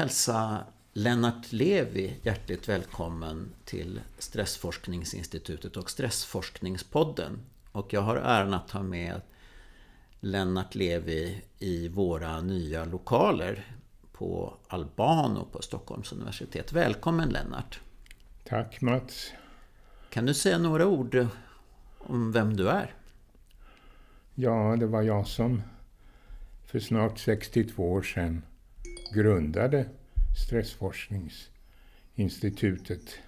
hälsa Lennart Levi hjärtligt välkommen till Stressforskningsinstitutet och Stressforskningspodden. Och jag har äran att ha med Lennart Levi i våra nya lokaler på Albano på Stockholms universitet. Välkommen Lennart! Tack Mats! Kan du säga några ord om vem du är? Ja, det var jag som för snart 62 år sedan grundade Stressforskningsinstitutet.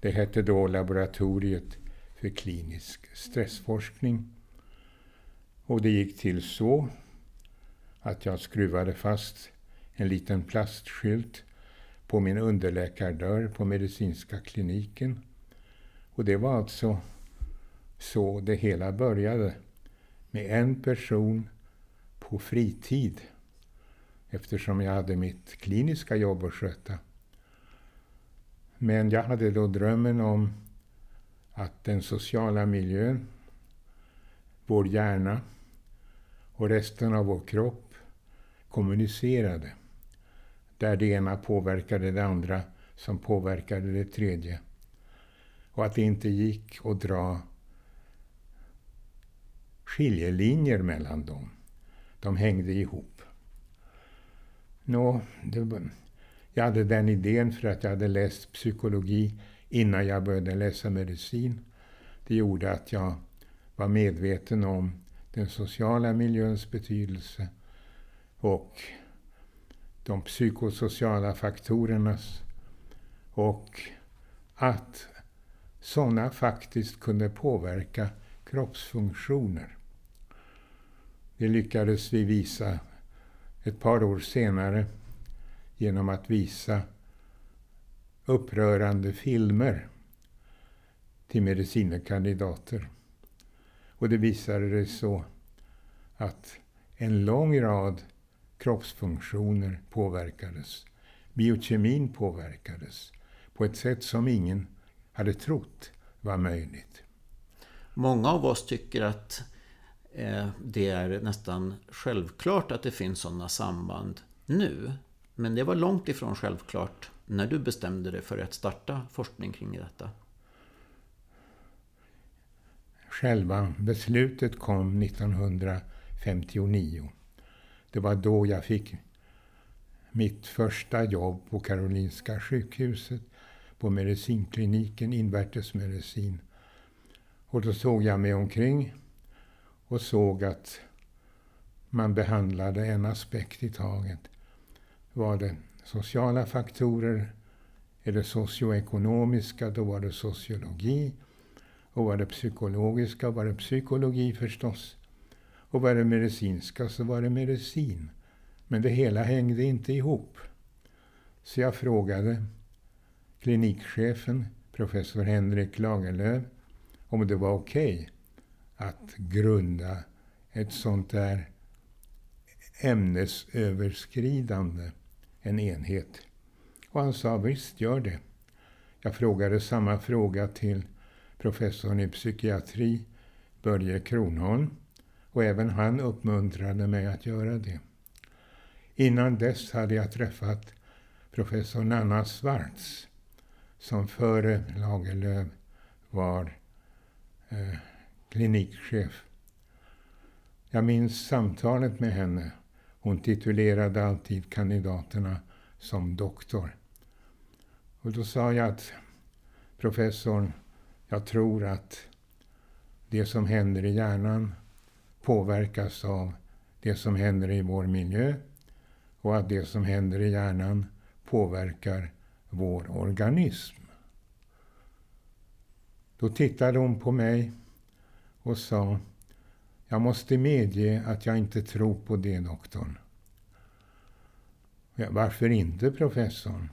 Det hette då Laboratoriet för klinisk stressforskning. Och det gick till så att jag skruvade fast en liten plastskylt på min underläkardörr på medicinska kliniken. Och det var alltså så det hela började. Med en person på fritid eftersom jag hade mitt kliniska jobb att sköta. Men jag hade då drömmen om att den sociala miljön, vår hjärna och resten av vår kropp kommunicerade. Där det ena påverkade det andra som påverkade det tredje. Och att det inte gick att dra skiljelinjer mellan dem. De hängde ihop. Nå, det, jag hade den idén för att jag hade läst psykologi innan jag började läsa medicin. Det gjorde att jag var medveten om den sociala miljöns betydelse och de psykosociala faktorernas och att sådana faktiskt kunde påverka kroppsfunktioner. Det lyckades vi visa ett par år senare genom att visa upprörande filmer till medicinekandidater. Och det visade sig så att en lång rad kroppsfunktioner påverkades. Biokemin påverkades på ett sätt som ingen hade trott var möjligt. Många av oss tycker att Eh, det är nästan självklart att det finns sådana samband nu. Men det var långt ifrån självklart när du bestämde dig för att starta forskning kring detta. Själva beslutet kom 1959. Det var då jag fick mitt första jobb på Karolinska sjukhuset på medicinkliniken, invärtesmedicin. Och då såg jag mig omkring och såg att man behandlade en aspekt i taget. Var det sociala faktorer? Är det socioekonomiska? Då var det sociologi. Och var det psykologiska var det psykologi förstås. Och var det medicinska så var det medicin. Men det hela hängde inte ihop. Så jag frågade klinikchefen, professor Henrik Lagerlöf, om det var okej okay att grunda ett sånt där ämnesöverskridande, en enhet. Och han sa visst, gör det. Jag frågade samma fråga till professorn i psykiatri, Börje Kronholm, och även han uppmuntrade mig att göra det. Innan dess hade jag träffat professor Nanna Svarts, som före Lagerlöf var eh, klinikchef. Jag minns samtalet med henne. Hon titulerade alltid kandidaterna som doktor. Och då sa jag att professorn, jag tror att det som händer i hjärnan påverkas av det som händer i vår miljö och att det som händer i hjärnan påverkar vår organism. Då tittade hon på mig och sa Jag måste medge att jag inte tror på det, doktorn. Ja, varför inte, professorn?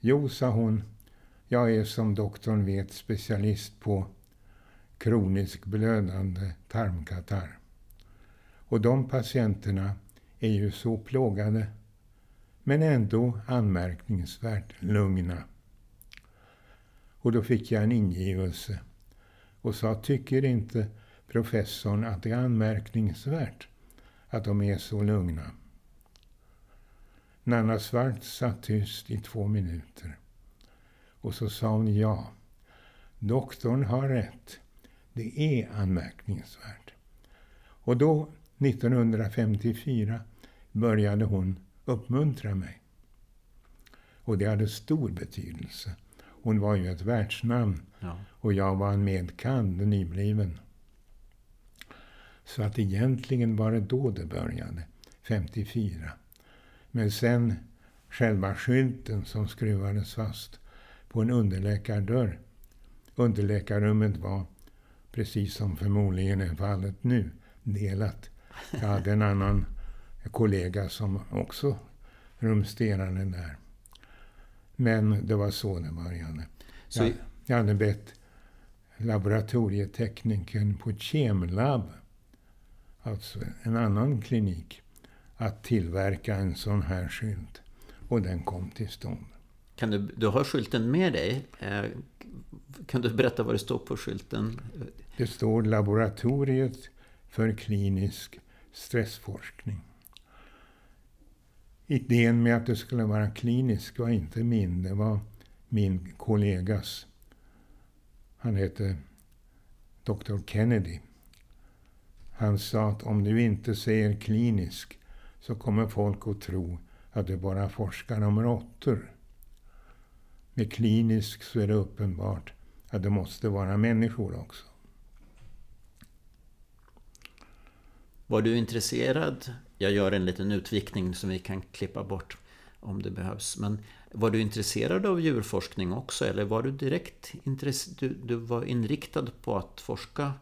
Jo, sa hon, jag är som doktorn vet specialist på kronisk blödande tarmkatarr. Och de patienterna är ju så plågade, men ändå anmärkningsvärt lugna. Och då fick jag en ingivelse och sa, tycker inte professorn att det är anmärkningsvärt att de är så lugna? Nanna Svart satt tyst i två minuter. Och så sa hon ja. Doktorn har rätt. Det är anmärkningsvärt. Och då, 1954, började hon uppmuntra mig. Och det hade stor betydelse. Hon var ju ett världsnamn ja. och jag var en medkand, nybliven. Så att egentligen var det då det började, 54. Men sen själva skylten som skruvades fast på en underläkardörr. Underläkarrummet var, precis som förmodligen är fallet nu, delat. Jag hade en annan kollega som också rumsterade där. Men det var så det började. Så jag, jag hade bett laboratorieteknikern på Kemlab, alltså en annan klinik, att tillverka en sån här skylt. Och den kom till stånd. Kan du, du har skylten med dig. Eh, kan du berätta vad det står på skylten? Det står Laboratoriet för klinisk stressforskning. Idén med att det skulle vara klinisk var inte min, det var min kollegas. Han hette Dr. Kennedy. Han sa att om du inte säger klinisk så kommer folk att tro att du bara forskar om råttor. Med klinisk så är det uppenbart att det måste vara människor också. Var du intresserad, jag gör en liten utvikning som vi kan klippa bort om det behövs, men var du intresserad av djurforskning också eller var du direkt du, du var inriktad på att forska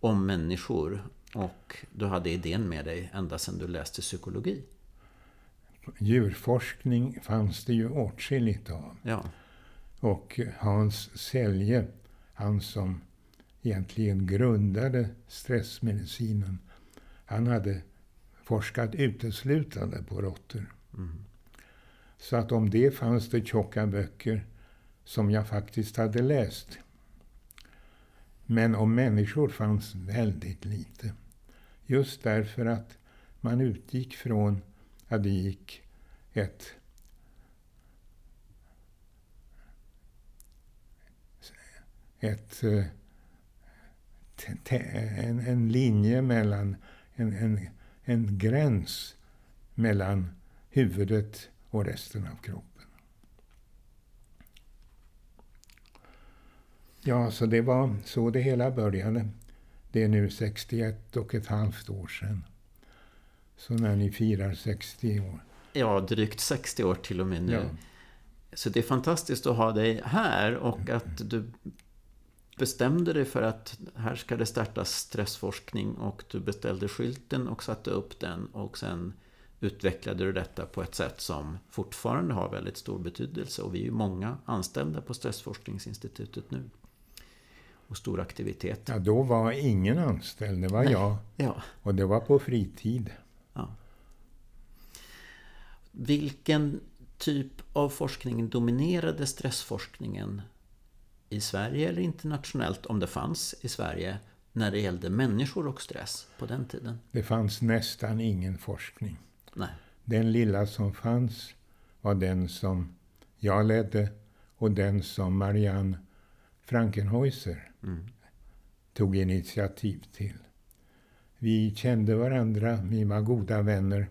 om människor och du hade idén med dig ända sedan du läste psykologi? Djurforskning fanns det ju åtskilligt av. Ja. Och Hans Selje, han som egentligen grundade stressmedicinen, han hade forskat uteslutande på råttor. Mm. Så att om det fanns det tjocka böcker som jag faktiskt hade läst. Men om människor fanns väldigt lite. Just därför att man utgick från att det gick ett ett, eh, en, en linje mellan, en, en, en gräns mellan huvudet och resten av kroppen. Ja, så det var så det hela började. Det är nu 61 och ett halvt år sedan. Så när ni firar 60 år. Ja, drygt 60 år till och med nu. Ja. Så det är fantastiskt att ha dig här och att du bestämde dig för att här ska det startas stressforskning och du beställde skylten och satte upp den och sen utvecklade du detta på ett sätt som fortfarande har väldigt stor betydelse och vi är ju många anställda på Stressforskningsinstitutet nu. Och stor aktivitet. Ja, då var ingen anställd, det var Nej. jag. Ja. Och det var på fritid. Ja. Vilken typ av forskning dominerade stressforskningen i Sverige eller internationellt, om det fanns i Sverige, när det gällde människor och stress på den tiden? Det fanns nästan ingen forskning. Nej. Den lilla som fanns var den som jag ledde och den som Marianne Frankenhäuser mm. tog initiativ till. Vi kände varandra, vi var goda vänner,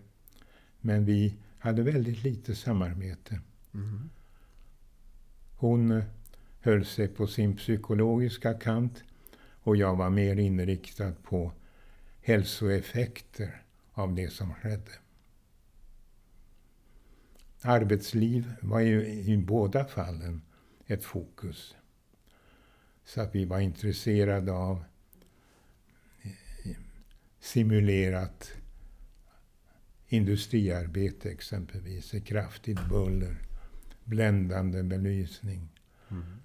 men vi hade väldigt lite samarbete. Mm. Hon höll sig på sin psykologiska kant och jag var mer inriktad på hälsoeffekter av det som skedde. Arbetsliv var ju i båda fallen ett fokus. Så att vi var intresserade av eh, simulerat industriarbete exempelvis, kraftigt buller, bländande belysning mm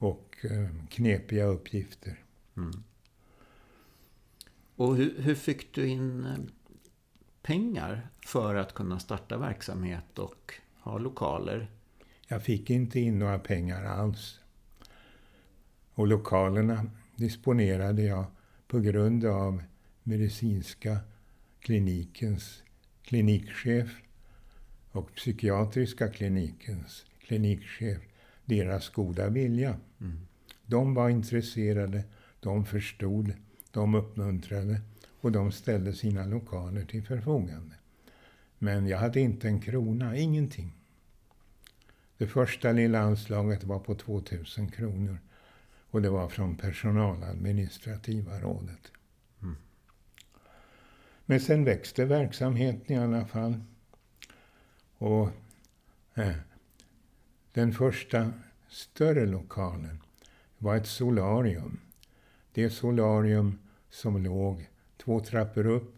och eh, knepiga uppgifter. Mm. Och hur, hur, fick du in eh, pengar för att kunna starta verksamhet och ha lokaler? Jag fick inte in några pengar alls. Och lokalerna disponerade jag på grund av medicinska klinikens klinikchef och psykiatriska klinikens klinikchef deras goda vilja. Mm. De var intresserade, de förstod, de uppmuntrade och de ställde sina lokaler till förfogande. Men jag hade inte en krona, ingenting. Det första lilla anslaget var på 2000 kronor och det var från personaladministrativa rådet. Mm. Men sen växte verksamheten i alla fall. Och eh, den första större lokalen var ett solarium. Det solarium som låg två trappor upp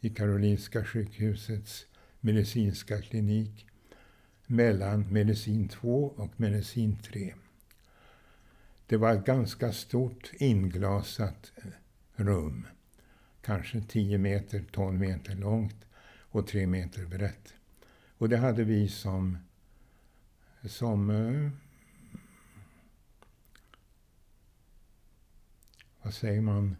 i Karolinska sjukhusets medicinska klinik mellan medicin 2 och medicin 3. Det var ett ganska stort inglasat eh, rum. Kanske 10 meter, 12 meter långt och 3 meter brett. Och det hade vi som, som eh, vad säger man?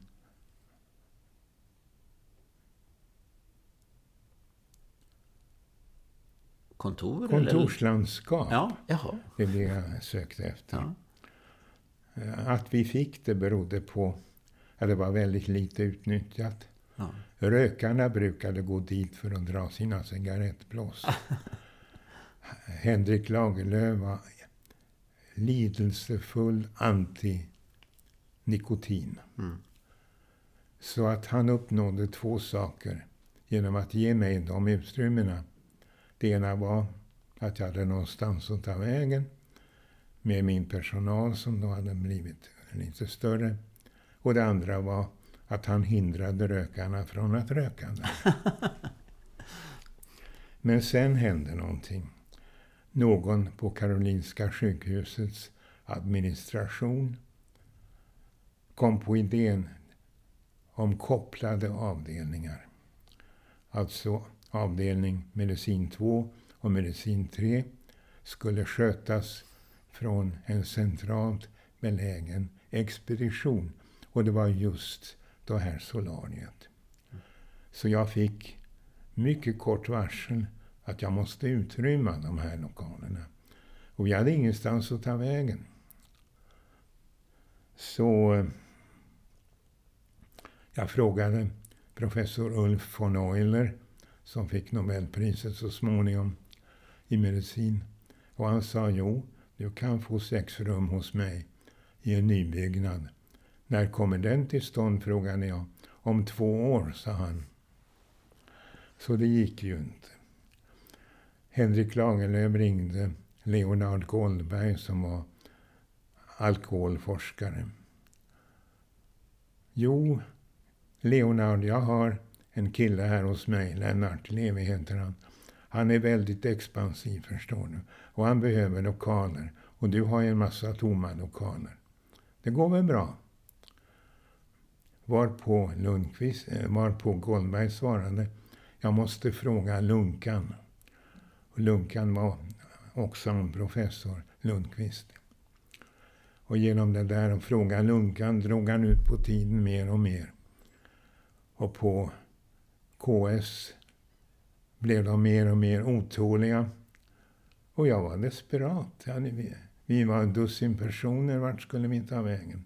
Kontor? Kontorslandskap. Ja, jaha. Det är det jag sökte efter. Ja. Eh, Att vi fick det berodde på att det var väldigt lite utnyttjat. Ja. Rökarna brukade gå dit för att dra sina cigarettblås. Henrik Lagerlöf var lidelsefull anti-nikotin. Mm. Så att han uppnådde två saker genom att ge mig de utrymmena. Det ena var att jag hade någonstans att ta vägen med min personal som då hade blivit lite större. Och det andra var att han hindrade rökarna från att röka där. Men sen hände någonting. Någon på Karolinska sjukhusets administration kom på idén om kopplade avdelningar. Alltså avdelning medicin 2 och medicin 3 skulle skötas från en centralt belägen expedition. Och det var just det här solariet. Så jag fick mycket kort varsel att jag måste utrymma de här lokalerna. Och vi hade ingenstans att ta vägen. Så jag frågade professor Ulf von Euler, som fick Nobelpriset så småningom i medicin. Och han sa, jo, du kan få sex rum hos mig i en nybyggnad. När kommer den till stånd, frågade jag. Om två år, sa han. Så det gick ju inte. Henrik Lagerlöf ringde Leonard Goldberg som var alkoholforskare. Jo, Leonard, jag har en kille här hos mig, Lennart Levi heter han. Han är väldigt expansiv, förstår du. Och han behöver lokaler. Och du har ju en massa tomma lokaler. Det går väl bra? Varpå, Lundqvist, eh, varpå Goldberg svarade, jag måste fråga Lunkan. Och Lunkan var också en professor, Lundqvist. Och genom det där att fråga Lunkan drog han ut på tiden mer och mer. Och på KS blev de mer och mer otåliga. Och jag var desperat. Vi, vi var en dussin personer, vart skulle vi ta vägen?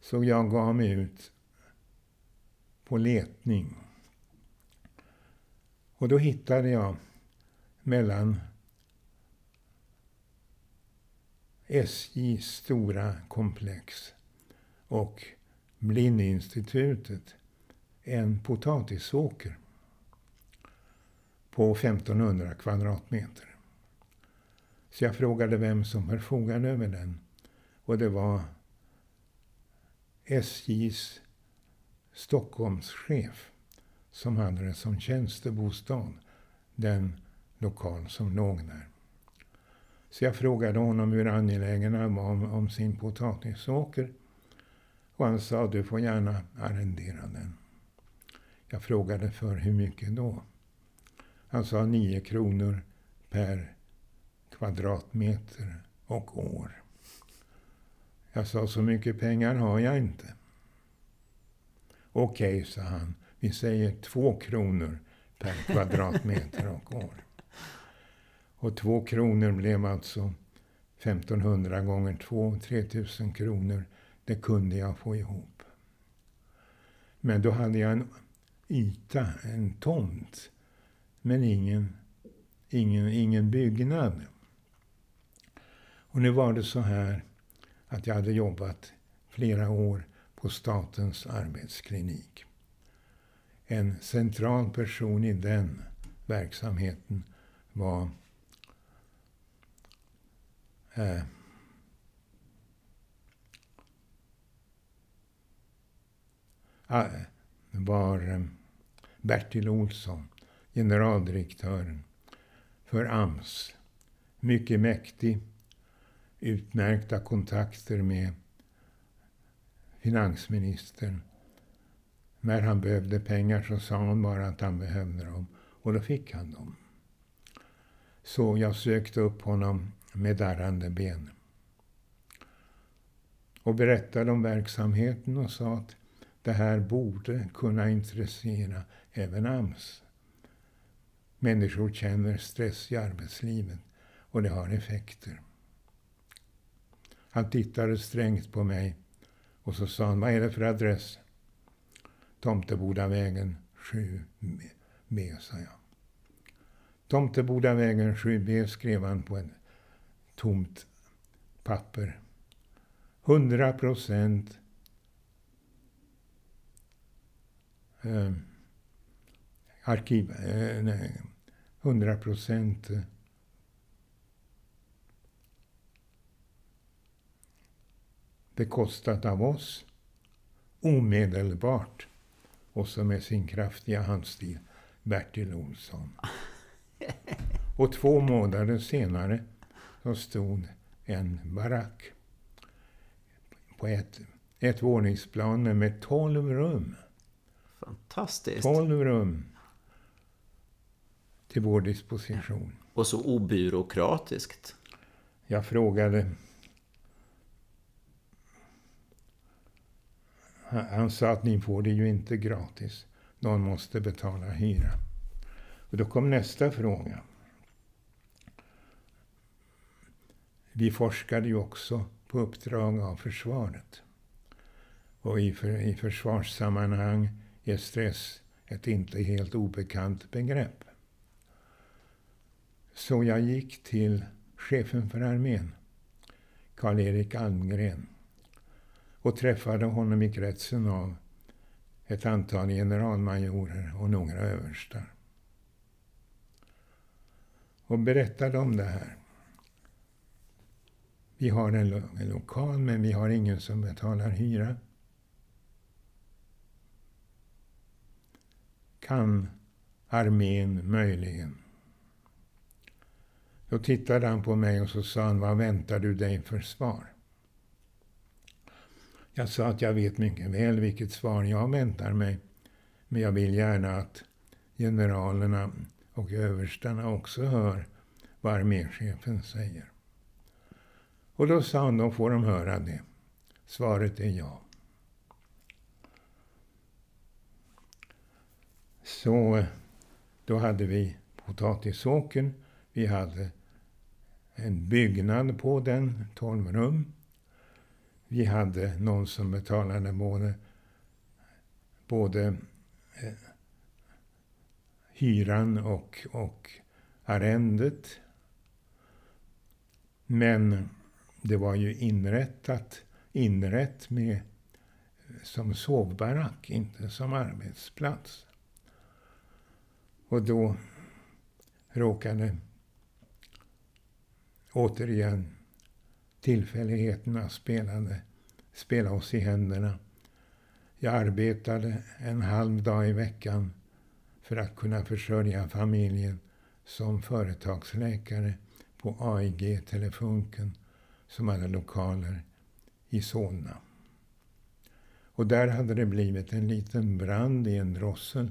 Så jag gav mig ut på letning. Och då hittade jag mellan SJs stora komplex och Blindinstitutet en potatisåker på 1500 kvadratmeter. Så jag frågade vem som förfogade över den. Och det var SJs Stockholmschef som hade det som tjänstebostad, den lokal som låg där. Så jag frågade honom hur angelägen han var om, om sin potatisåker. Och han sa, du får gärna arrendera den. Jag frågade för hur mycket då? Han sa 9 kronor per kvadratmeter och år. Jag sa, så mycket pengar har jag inte. Okej, sa han. Vi säger två kronor per kvadratmeter och år. Och två kronor blev alltså 1500 gånger två, 3000 kronor. Det kunde jag få ihop. Men då hade jag en yta, en tomt, men ingen, ingen, ingen byggnad. Och nu var det så här att jag hade jobbat flera år på Statens arbetsklinik. En central person i den verksamheten var eh, ah, eh. var eh, Bertil Olsson, generaldirektören för AMS. Mycket mäktig, utmärkta kontakter med finansministern. När han behövde pengar så sa han bara att han behövde dem. Och då fick han dem. Så jag sökte upp honom med darrande ben. Och berättade om verksamheten och sa att det här borde kunna intressera även AMS. Människor känner stress i arbetslivet och det har effekter. Han tittade strängt på mig och så sa han, vad är det för adress? Tomtebodavägen 7B, sa jag. Tomtebodavägen 7B skrev han på en tomt papper. 100 procent eh, arkiv... Eh, nej, 100 procent eh, bekostat av oss omedelbart. Och så med sin kraftiga handstil Bertil Olsson. Och två månader senare så stod en barack på ett, ett våningsplan med tolv rum. Fantastiskt. Tolv rum till vår disposition. Och så obyråkratiskt. Jag frågade Han sa att ni får det ju inte gratis. Någon måste betala hyra. Och då kom nästa fråga. Vi forskade ju också på uppdrag av försvaret. Och i, för, i försvarssammanhang är stress ett inte helt obekant begrepp. Så jag gick till chefen för armén, Karl-Erik Almgren och träffade honom i kretsen av ett antal generalmajorer och några överstar. Och berättade om det här. Vi har en, lo en lokal, men vi har ingen som betalar hyra. Kan armén möjligen? Då tittade han på mig och så sa han, vad väntar du dig för svar? Jag sa att jag vet mycket väl vilket svar jag väntar mig. Men jag vill gärna att generalerna och överstarna också hör vad arméchefen säger. Och då sa han, då får de höra det. Svaret är ja. Så då hade vi potatisåkern. Vi hade en byggnad på den, 12 rum. Vi hade någon som betalade både, både eh, hyran och, och arrendet. Men det var ju inrättat, inrätt med, som sovbarack, inte som arbetsplats. Och då råkade återigen tillfälligheterna spelade, spela oss i händerna. Jag arbetade en halv dag i veckan för att kunna försörja familjen som företagsläkare på AIG Telefunken som hade lokaler i Solna. Och där hade det blivit en liten brand i en drossel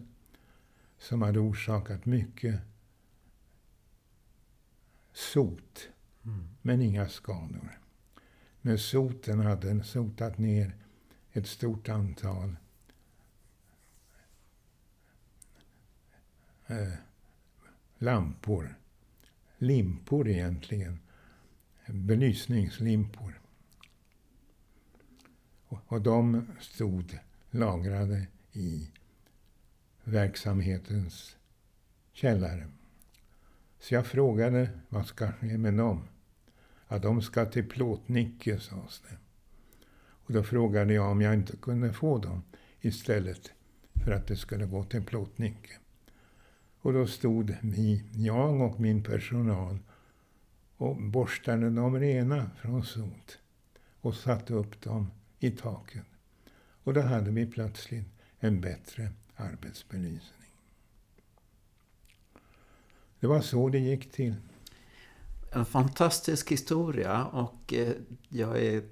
som hade orsakat mycket sot, mm. men inga skador. Men soten hade sotat ner ett stort antal eh, lampor limpor egentligen. Belysningslimpor. Och de stod lagrade i verksamhetens källare. Så jag frågade vad ska ske med dem? Ja, de ska till Plåtnicke, sades det. Och då frågade jag om jag inte kunde få dem istället för att det skulle gå till Plåtnicke. Och då stod vi, jag och min personal, och borstade dem rena från sot och satte upp dem i taken. Och då hade vi plötsligt en bättre arbetsbelysning. Det var så det gick till. En fantastisk historia och eh, jag är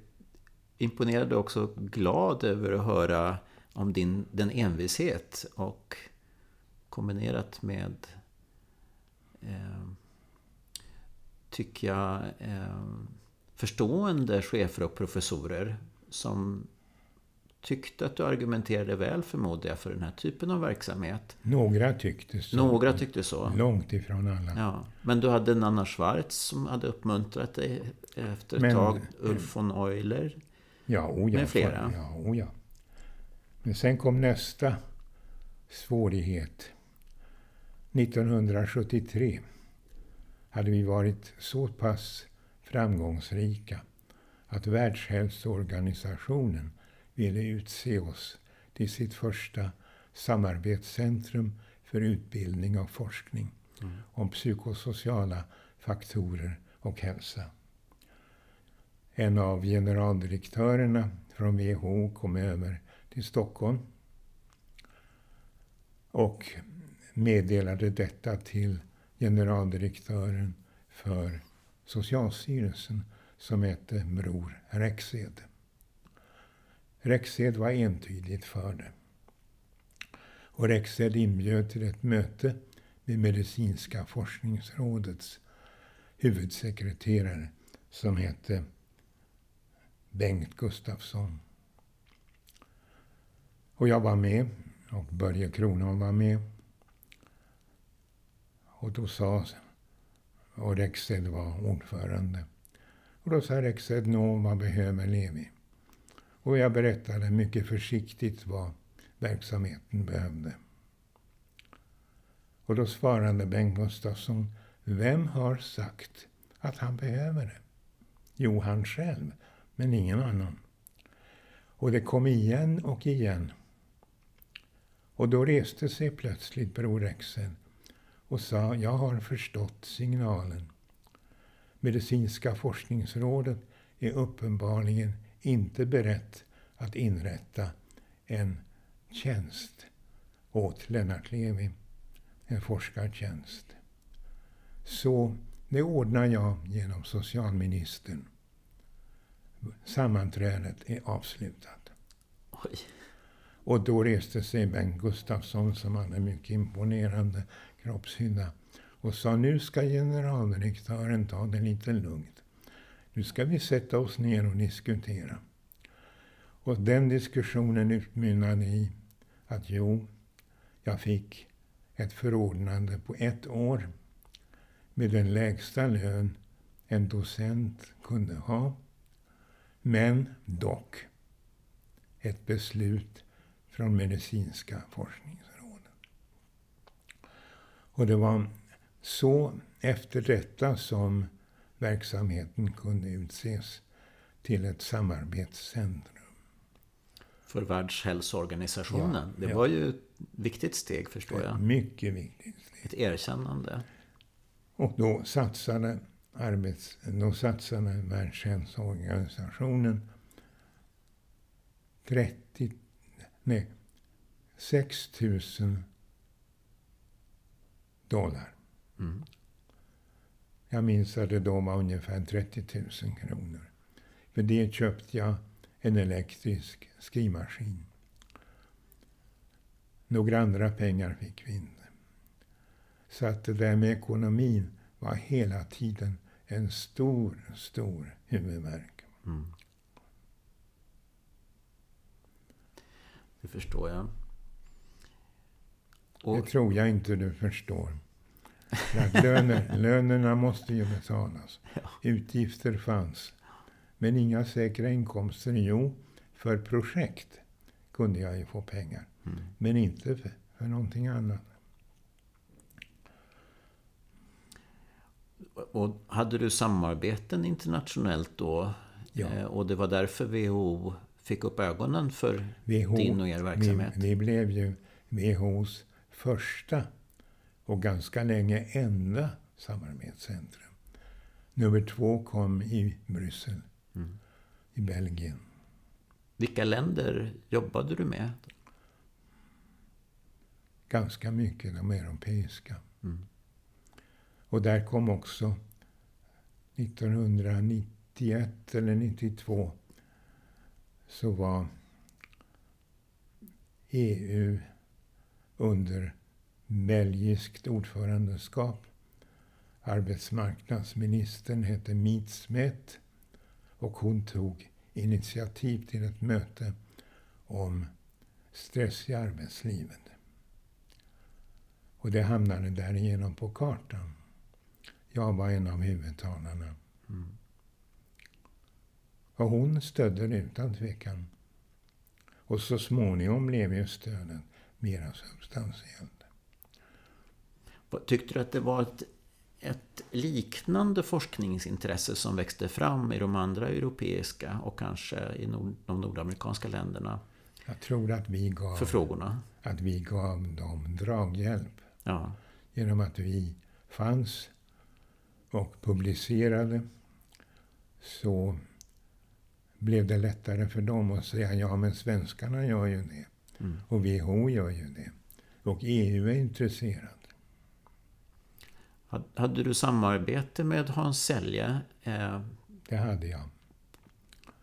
imponerad och också glad över att höra om din, den envishet och kombinerat med eh, tycker jag eh, förstående chefer och professorer som tyckte att du argumenterade väl förmodar jag för den här typen av verksamhet. Några tyckte så. Några tyckte så. Långt ifrån alla. Ja. Men du hade Nanna Schwarz som hade uppmuntrat dig efter ett Men, tag. Ulf von Euler. Ja, oh ja, med flera. Ja, oh ja. Men sen kom nästa svårighet. 1973 hade vi varit så pass framgångsrika att Världshälsoorganisationen ville utse oss till sitt första samarbetscentrum för utbildning och forskning mm. om psykosociala faktorer och hälsa. En av generaldirektörerna från WHO kom över till Stockholm och meddelade detta till generaldirektören för Socialstyrelsen som hette Bror Rexed. Rexed var entydigt för det. Och Rexed inbjöd till ett möte med Medicinska forskningsrådets huvudsekreterare som hette Bengt Gustafsson. Och jag var med och Börje Kronholm var med. Och då sa, och Rexed var ordförande. Och då sa Rexed, nå vad behöver Levi? Och jag berättade mycket försiktigt vad verksamheten behövde. Och då svarade Bengt Gustafsson, vem har sagt att han behöver det? Jo, han själv, men ingen annan. Och det kom igen och igen. Och då reste sig plötsligt Bror Rexed och sa, jag har förstått signalen. Medicinska forskningsrådet är uppenbarligen inte berett att inrätta en tjänst åt Lennart Levi, en forskartjänst. Så det ordnar jag genom socialministern. Sammanträdet är avslutat. Oj. Och då reste sig Bengt Gustafsson, som hade mycket imponerande kroppshydda, och sa nu ska generaldirektören ta det lite lugnt. Nu ska vi sätta oss ner och diskutera. Och den diskussionen utmynnade i att jo, jag fick ett förordnande på ett år med den lägsta lön en docent kunde ha. Men dock ett beslut från Medicinska forskningen. Och det var så efter detta som verksamheten kunde utses till ett samarbetscentrum. För Världshälsoorganisationen. Ja, det ja. var ju ett viktigt steg förstår jag. Mycket viktigt. Steg. Ett erkännande. Och då satsade, arbets, då satsade Världshälsoorganisationen 30, nej, 6 000 dollar. Mm. Jag minns att det då var ungefär 30 000 kronor. För det köpte jag en elektrisk skrivmaskin. Några andra pengar fick vi inte. Så att det där med ekonomin var hela tiden en stor, stor huvudvärk. Mm. Det förstår jag. Och... Det tror jag inte du förstår. För löner, lönerna måste ju betalas. Utgifter fanns. Men inga säkra inkomster. Jo, för projekt kunde jag ju få pengar. Mm. Men inte för, för någonting annat. Och hade du samarbeten internationellt då? Ja. Eh, Och det var därför WHO fick upp ögonen för WHO, din och er verksamhet? Vi, vi blev ju WHOs första och ganska länge enda samarbetscentrum. Nummer två kom i Bryssel, Mm. i Belgien. Vilka länder jobbade du med? Ganska mycket de europeiska. Mm. Och där kom också 1991 eller 92 så var EU under belgiskt ordförandeskap. Arbetsmarknadsministern hette Meet Smith och hon tog initiativ till ett möte om stress i arbetslivet. Och det hamnade därigenom på kartan. Jag var en av huvudtalarna. Mm. Och hon stödde det utan tvekan. Och så småningom blev ju stödet mera substantiellt. Tyckte du att det var ett, ett liknande forskningsintresse som växte fram i de andra europeiska och kanske i nord, de nordamerikanska länderna Jag tror att vi gav, för frågorna? att vi gav dem draghjälp Ja. genom att vi fanns och publicerade. Så blev det lättare för dem att säga ja men svenskarna gör ju det. Mm. Och WHO gör ju det. Och EU är intresserad. Had- Hade du samarbete med Hans Selje? Eh, Det hade jag.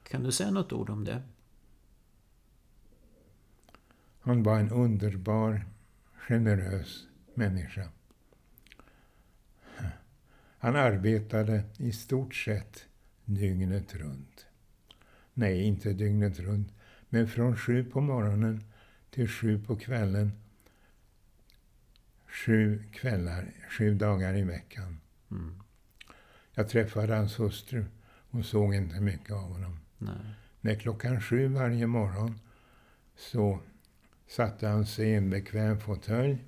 Kan du säga något ord om det? Han var en underbar, generös människa. Han arbetade i stort sett dygnet runt. Nej, inte dygnet runt, men från sju på morgonen till sju på kvällen. Sju kvällar, sju dagar i veckan. Mm. Jag träffade hans hustru. Hon såg inte mycket av honom. Nej. När klockan sju varje morgon så satte han sig i en bekväm fåtölj,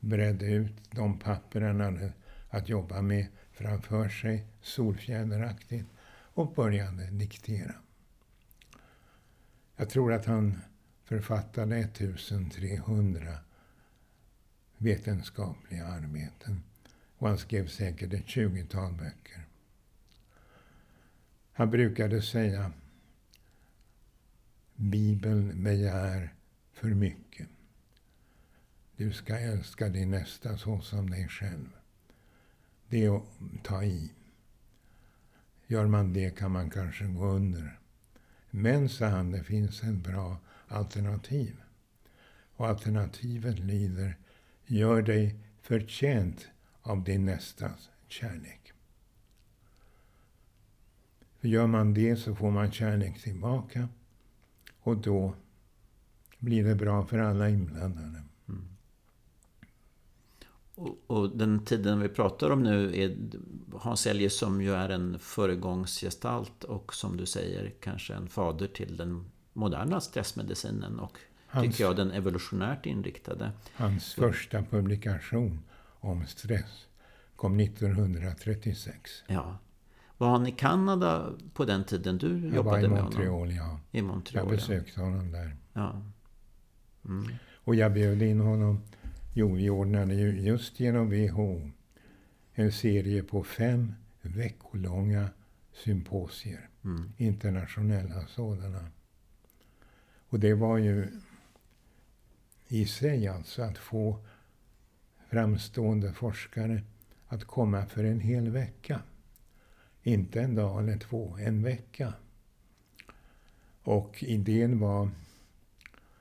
bredde ut de papper han hade att jobba med framför sig, solfjäderaktigt, och började diktera. Jag tror att han författade 1300 vetenskapliga arbeten och han skrev säkert ett tjugotal böcker. Han brukade säga Bibeln begär för mycket. Du ska älska din nästa så som dig själv. Det är att ta i. Gör man det kan man kanske gå under. Men, sa han, det finns en bra alternativ. Och alternativet lyder, gör dig förtjänt av din nästas kärlek. För gör man det så får man kärlek tillbaka. Och då blir det bra för alla inblandade. Mm. Och, och den tiden vi pratar om nu är Hans Elge, som ju är en föregångsgestalt och som du säger kanske en fader till den moderna stressmedicinen och Hans, tycker jag den evolutionärt inriktade. hans första publikation om stress kom 1936. Ja. Var han i Kanada på den tiden du Jag jobbade med honom? Montreal, ja. I Montreal. Jag besökte honom där. Ja. Mm. Och jag bjöd in honom. Jo, vi ordnade ju just genom WHO en serie på fem veckolånga symposier. Mm. internationella sådana. Och det var ju i sig alltså att få framstående forskare att komma för en hel vecka. Inte en dag eller två, en vecka. Och idén var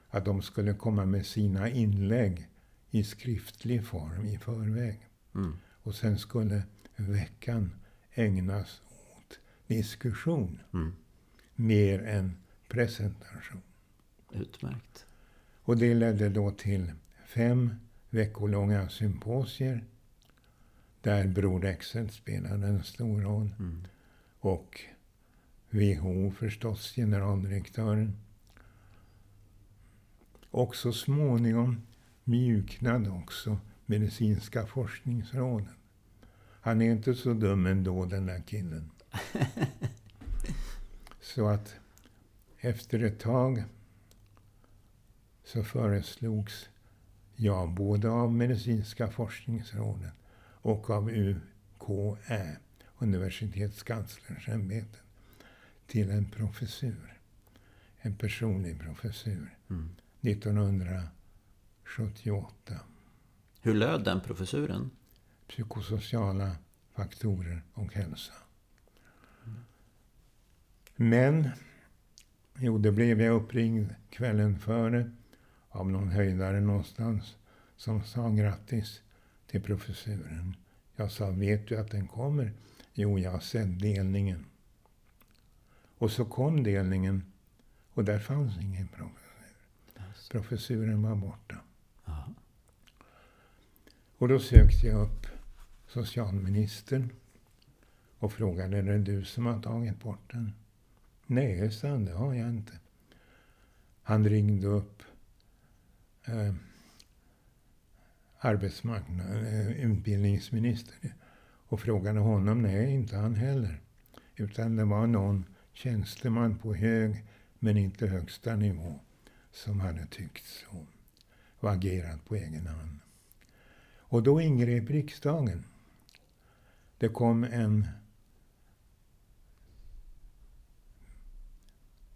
att de skulle komma med sina inlägg i skriftlig form i förväg. Mm. Och sen skulle veckan ägnas åt diskussion Mm. mer än presentation. Utmärkt. Och det ledde då till fem veckolånga symposier Där Bror Rexed spelade en stor roll. Mm. Och WHO förstås, generaldirektören. Och så småningom mjuknade också medicinska forskningsråden. Han är inte så dum ändå, den där killen. så att efter ett tag så föreslogs jag både av Medicinska forskningsrådet och av UKÄ, Universitetskanslersämbetet, till en professur. En personlig professur. Mm. 1978. Hur löd den professuren? Psykosociala faktorer och hälsa. Men, jo, det blev jag uppringd kvällen före av någon höjdare någonstans som sa grattis till professuren. Jag sa, vet du att den kommer? Jo, jag har sett delningen. Och så kom delningen och där fanns ingen professur. Professuren var borta. Aha. Och då sökte jag upp socialministern och frågade, är det du som har tagit bort den? Nej, sa han, det har jag inte. Han ringde upp eh, arbetsmarknad, eh, utbildningsminister. och frågade honom. Nej, inte han heller. Utan det var någon tjänsteman på hög, men inte högsta nivå, som hade tyckt så och agerat på egen hand. Och då ingrep riksdagen. Det kom en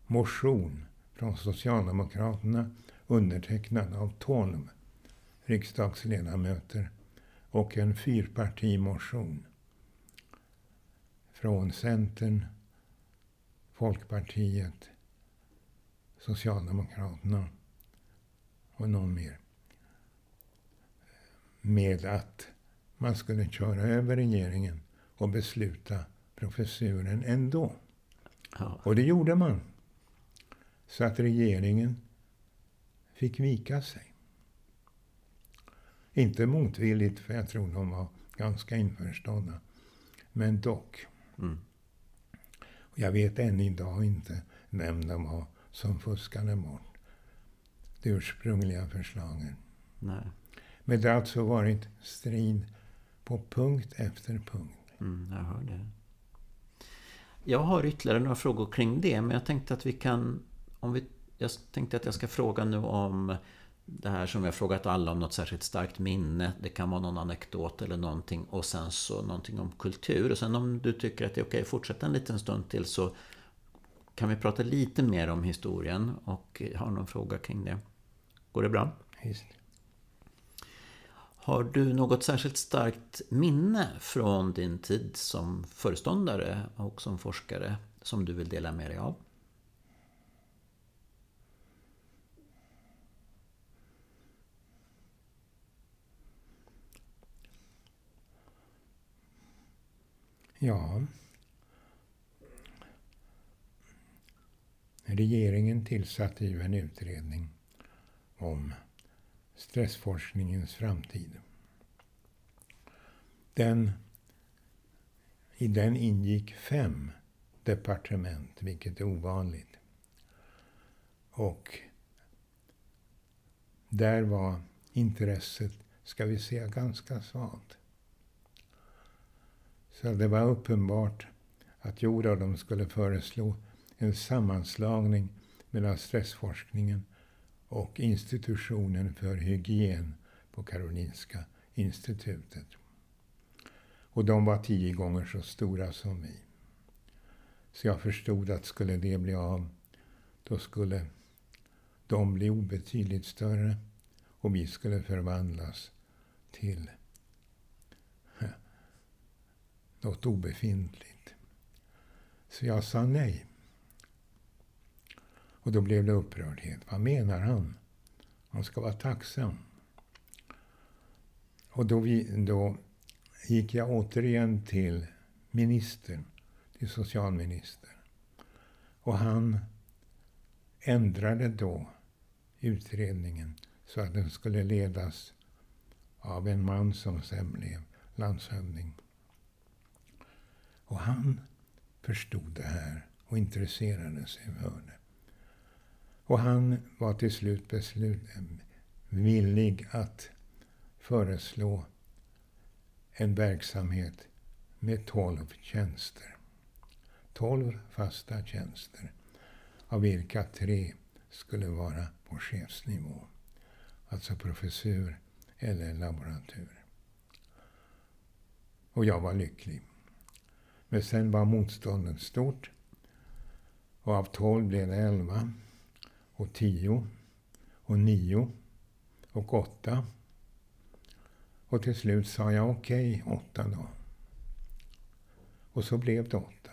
motion från Socialdemokraterna undertecknad av tolv riksdagsledamöter och en fyrpartimotion från Centern, Folkpartiet, Socialdemokraterna och någon mer. Med att man skulle köra över regeringen och besluta professuren ändå. Ja. Och det gjorde man. Så att regeringen fick vika sig. Inte motvilligt, för jag tror de var ganska införstådda. Men dock. Mm. Jag vet än idag inte vem de var som fuskade bort det ursprungliga förslaget. Nej. Men det har alltså varit strid på punkt efter punkt. Mm, jag hör det. Jag har ytterligare några frågor kring det, men jag tänkte att vi kan... Om vi, jag tänkte att jag ska fråga nu om det här som har frågat alla om något särskilt starkt minne. Det kan vara någon anekdot eller någonting och sen så någonting om kultur. Och sen om du tycker att det är okej att fortsätta en liten stund till så kan vi prata lite mer om historien och har någon fråga kring det. Går det bra? Visst. Har du något särskilt starkt minne från din tid som föreståndare och som forskare som du vill dela med dig av? Ja. Regeringen tillsatte ju en utredning om stressforskningens framtid. Den, I den ingick fem departement, vilket är ovanligt. Och där var intresset, ska vi säga, ganska svagt. Så det var uppenbart att Jodå, de skulle föreslå en sammanslagning mellan stressforskningen och institutionen för hygien på Karolinska institutet. Och de var tio gånger så stora som vi. Så jag förstod att skulle det bli av, då skulle de bli obetydligt större och vi skulle förvandlas till något obefintligt. Så jag sa nej. Och då blev det upprördhet. Vad menar han? Han ska vara tacksam. Och då, vi, då gick jag återigen till ministern, till socialministern. Och han ändrade då utredningen så att den skulle ledas av en man som sen blev landshövding. Och han förstod det här och intresserade sig för det. Och han var till slut beslut, eh, villig att föreslå en verksamhet med tolv tjänster. Tolv fasta tjänster, av vilka tre skulle vara på chefsnivå. Alltså professur eller laboratur. Och jag var lycklig. Men sen var motståndet stort. Och av tolv blev det elva. Och tio. Och nio. Och åtta. Och till slut sa jag okej, okay, åtta då. Och så blev det åtta.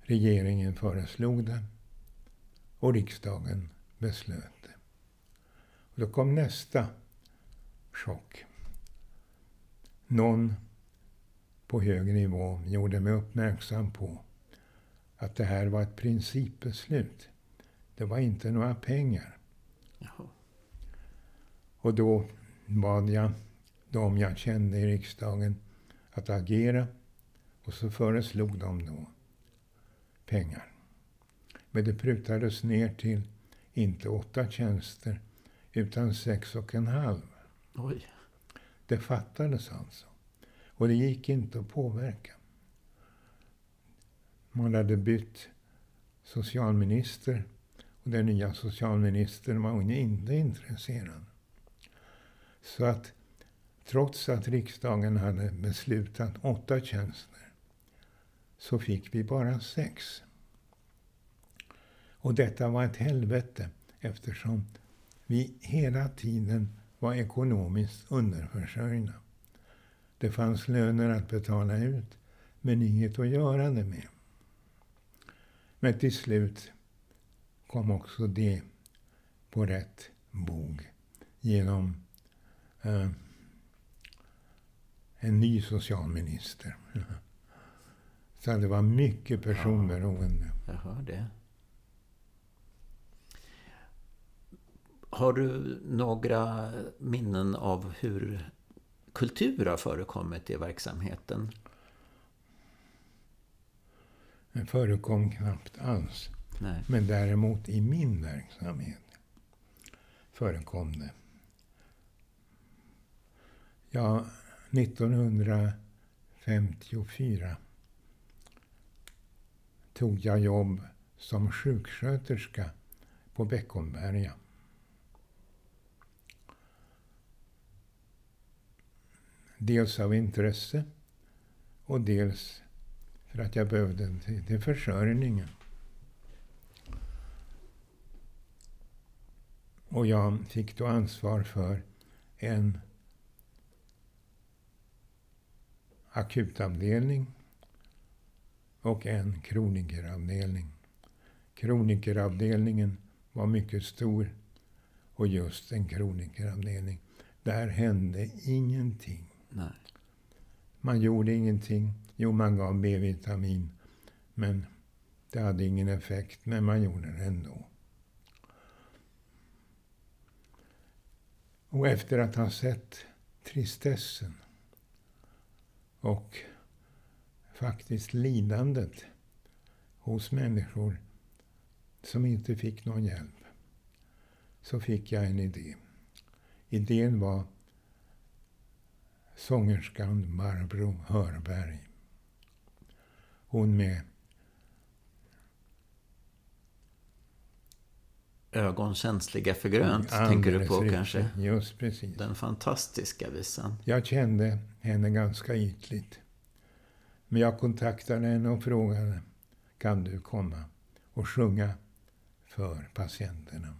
Regeringen föreslog det och riksdagen beslöt det. Och då kom nästa chock. Någon på hög nivå gjorde mig uppmärksam på att det här var ett principbeslut. Det var inte några pengar. Jaha. Och då bad jag de jag kände i riksdagen att agera. Och så föreslog de då pengar. Men det prutades ner till inte åtta tjänster utan sex och en halv. Oj. Det fattades alltså. Och det gick inte att påverka. Man hade bytt socialminister och den nya socialministern var inte intresserad. Så att trots att riksdagen hade beslutat åtta tjänster så fick vi bara sex. Och detta var ett helvete eftersom vi hela tiden var ekonomiskt underförsörjda. Det fanns löner att betala ut, men inget att göra det med. Men till slut kom också det på rätt bog genom eh, en ny socialminister. Så det var mycket personberoende. Ja, jag hör det. Har du några minnen av hur kultur har förekommit i verksamheten? Det förekom knappt alls. Nej. Men däremot i min verksamhet förekom det. Ja, 1954 tog jag jobb som sjuksköterska på Beckomberga. Dels av intresse och dels för att jag behövde till, till försörjningen. Och jag fick då ansvar för en akutavdelning och en kronikeravdelning. Kronikeravdelningen var mycket stor och just en kronikeravdelning. Där hände ingenting. Nej. Man gjorde ingenting. Jo, man gav B-vitamin. Men det hade ingen effekt. Men man gjorde det ändå. Och efter att ha sett tristessen och faktiskt lidandet hos människor som inte fick någon hjälp, så fick jag en idé. Idén var sångerskan Barbro Hörberg. Hon med Ögonkänsliga för grönt, Alldeles tänker du på riktigt. kanske? Just precis. Den fantastiska visan. Jag kände henne ganska ytligt. Men jag kontaktade henne och frågade, kan du komma och sjunga för patienterna?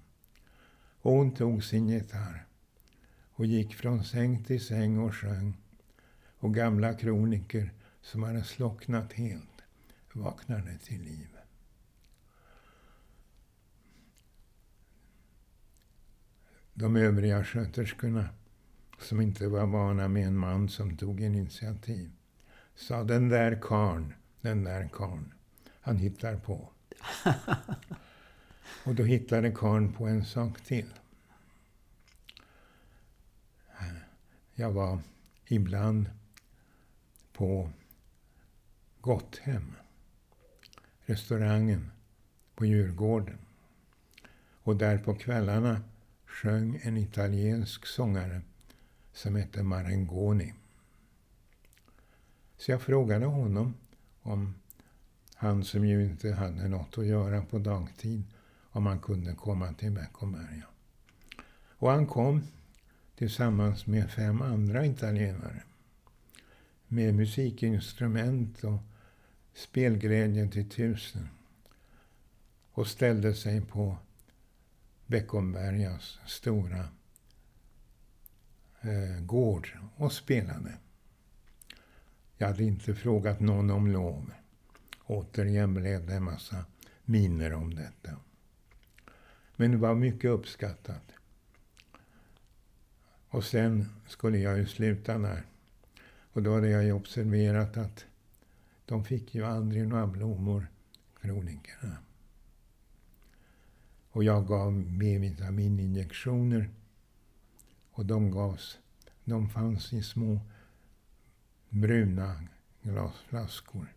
Och hon tog sin gitarr och gick från säng till säng och sjöng. Och gamla kroniker som hade slocknat helt vaknade till liv. De övriga sköterskorna, som inte var vana med en man som tog initiativ, sa den där karn, den där karn, han hittar på. och då hittade karn på en sak till. Jag var ibland på Gotthem, restaurangen på Djurgården. Och där på kvällarna sjöng en italiensk sångare som hette Marangoni. Så jag frågade honom om han som ju inte hade något att göra på dagtid, om han kunde komma till Beckomberga. Och han kom tillsammans med fem andra italienare. Med musikinstrument och spelglädje till tusen. Och ställde sig på Beckombergas stora eh, gård och spelade. Jag hade inte frågat någon om lov. Återigen blev det en massa miner om detta. Men det var mycket uppskattat. Och sen skulle jag ju sluta där. Och då hade jag ju observerat att de fick ju aldrig några blommor, kronikerna. Och jag gav B-vitamininjektioner. Och de gavs, de fanns i små bruna glasflaskor.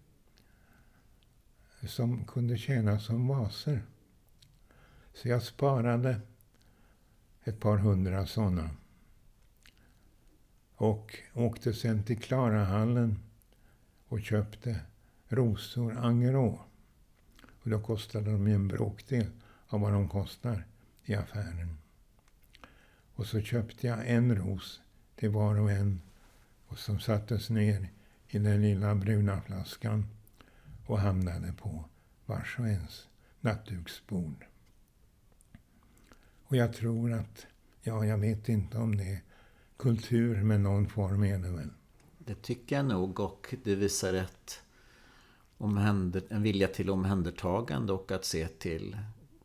Som kunde tjäna som vaser. Så jag sparade ett par hundra sådana. Och åkte sen till Klarahallen och köpte rosor Angerå. Och då kostade de en bråkdel av vad de kostar i affären. Och så köpte jag en ros till var och en och som sattes ner i den lilla bruna flaskan och hamnade på vars och ens nattduksbord. Och jag tror att, ja, jag vet inte om det är kultur, men någon form är det väl. Det tycker jag nog och det visar ett omhänder, en vilja till omhändertagande och att se till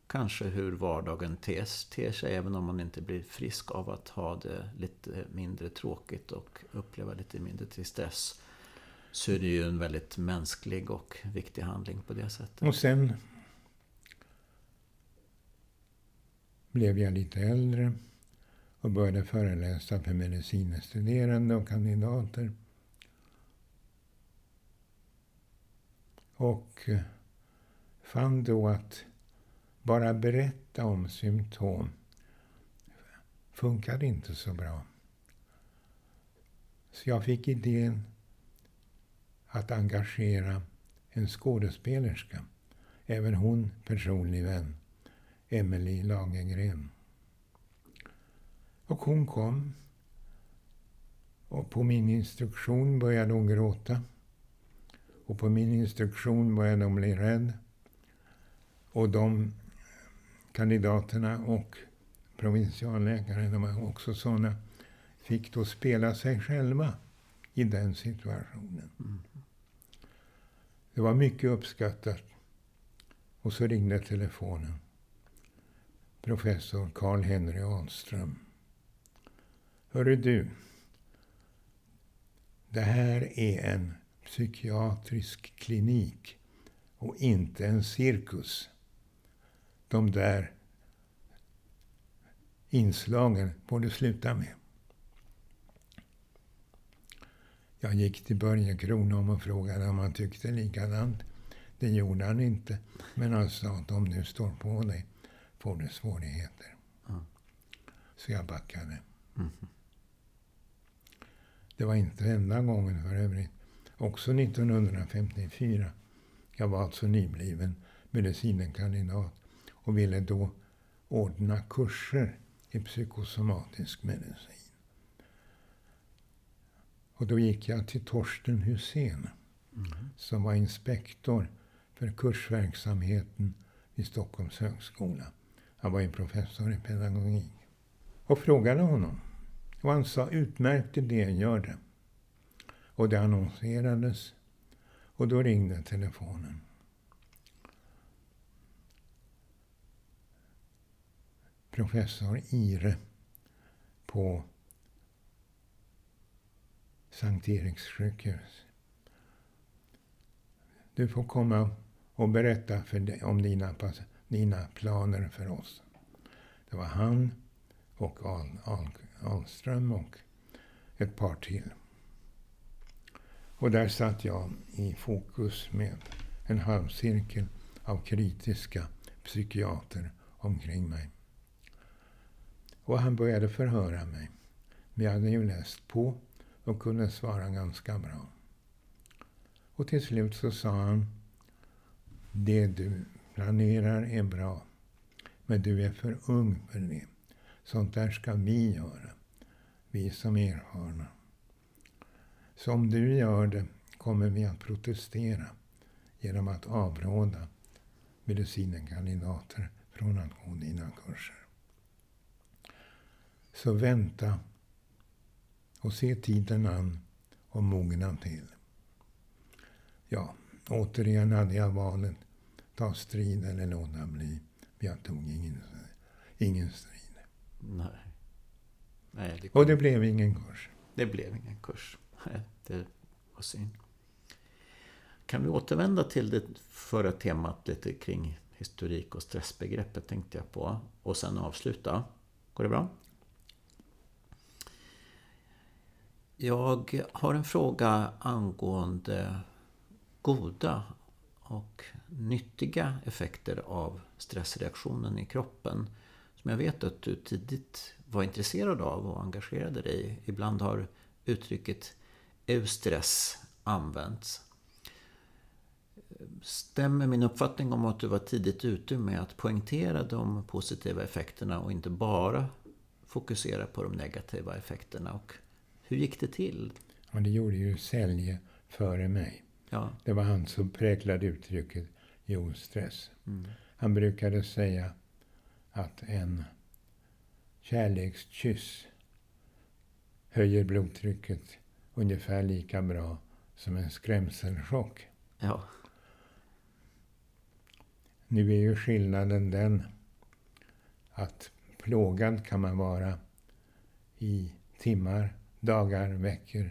kanske hur vardagen tes, ter sig även om man inte blir frisk av att ha det lite mindre tråkigt och uppleva lite mindre tristess. Så är det ju en väldigt mänsklig och viktig handling på det sättet. Och sen blev jag lite äldre och började föreläsa för medicinstuderande och kandidater. Och eh, fann då att bara berätta om symptom funkade inte så bra. Så jag fick idén att engagera en skådespelerska, även hon personlig vän, Emelie Lagergren. Och hon kom. Och på min instruktion började hon gråta. Och på min instruktion började hon bli rädd. Och de kandidaterna och provinsialläkaren, de var också sådana, fick då spela sig själva i den situationen. Mm. Det var mycket uppskattat. Och så ringde telefonen. Professor Karl-Henry Ahlström. Hörru du. Det här är en psykiatrisk klinik och inte en cirkus de där inslagen får du sluta med. Jag gick till Börje Kronholm och frågade om han tyckte likadant. Det gjorde han inte. Men han sa att om du står på dig får du svårigheter. Mm. Så jag backade. Mm. Det var inte enda gången för övrigt. Också 1954. Jag var alltså nybliven medicinkandidat och ville då ordna kurser i psykosomatisk medicin. Och då gick jag till Torsten Husén mm. som var inspektor för kursverksamheten vid Stockholms högskola. Han var ju professor i pedagogik. Och frågade honom. Och han sa utmärkt idé, gör det. Och det annonserades. Och då ringde telefonen. professor Ire på Sankt Eriks sjukhus. Du får komma och berätta för om dina, dina planer för oss. Det var han och Al, Al, Ahlström och ett par till. Och där satt jag i fokus med en halvcirkel av kritiska psykiater omkring mig. Och han började förhöra mig. Men jag hade ju läst på och kunde svara ganska bra. Och till slut så sa han, det du planerar är bra, men du är för ung för det. Sånt där ska vi göra, vi som erfarna. Så om du gör det kommer vi att protestera genom att avråda medicinkandidater från att gå dina kurser. Så vänta och se tiden an och mogna till. Ja, återigen hade jag valet. Ta strid eller låta bli. Jag tog ingen, ingen strid. Nej. Nej det och det blev ingen kurs. Det blev ingen kurs. Nej, det var synd. Kan vi återvända till det förra temat lite kring historik och stressbegreppet tänkte jag på. Och sen avsluta. Går det bra? Jag har en fråga angående goda och nyttiga effekter av stressreaktionen i kroppen. Som jag vet att du tidigt var intresserad av och engagerade dig i. Ibland har uttrycket eustress använts. Stämmer min uppfattning om att du var tidigt ute med att poängtera de positiva effekterna och inte bara fokusera på de negativa effekterna? Och hur gick det till? Ja, det gjorde ju Sälje före mig. Ja. Det var han som präglade uttrycket jostress. Mm. Han brukade säga att en kärlekskyss höjer blodtrycket ungefär lika bra som en skrämselchock. Ja. Nu är ju skillnaden den att plågad kan man vara i timmar, dagar, veckor,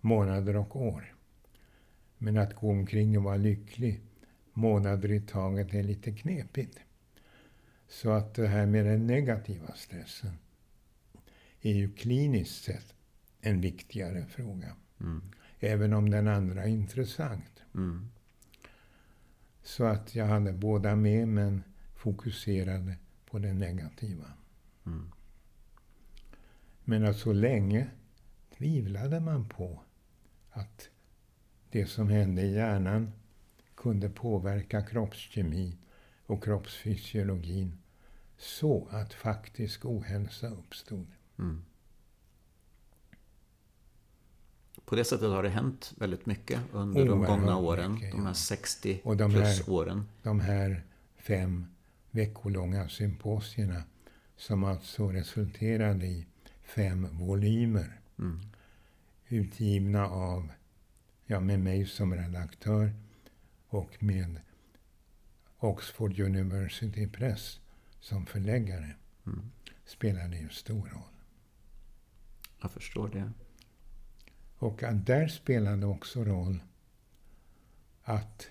månader och år. Men att gå omkring och vara lycklig månader i taget är lite knepigt. Så att det här med den negativa stressen är ju kliniskt sett en viktigare fråga. Mm. Även om den andra är intressant. Mm. Så att jag hade båda med men fokuserade på det negativa. Mm. Men att så länge tvivlade man på att det som hände i hjärnan kunde påverka kroppskemi och kroppsfysiologin så att faktisk ohälsa uppstod. Mm. På det sättet har det hänt väldigt mycket under Oerhört de gångna åren. Mycket, de här 60 och de plus här, åren. De här fem veckolånga symposierna som alltså resulterade i fem volymer. Mm. Utgivna av, ja med mig som redaktör och med Oxford University Press som förläggare. Mm. Spelade ju stor roll. Jag förstår det. Och där spelade också roll att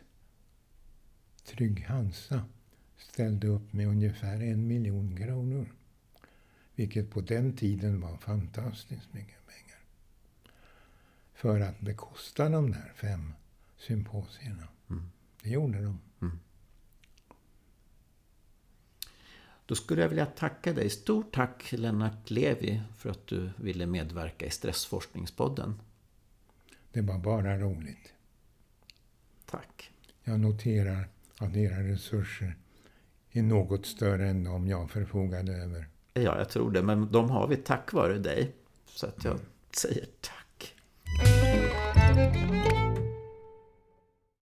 Trygg Hansa ställde upp med ungefär en miljon kronor. Vilket på den tiden var fantastiskt mycket pengar. För att bekosta de där fem symposierna. Mm. Det gjorde de. Mm. Då skulle jag vilja tacka dig. Stort tack Lennart Levi för att du ville medverka i Stressforskningspodden. Det var bara roligt. Tack. Jag noterar att era resurser är något större än de jag förfogade över. Ja, jag tror det. Men de har vi tack vare dig. Så att jag mm. säger tack.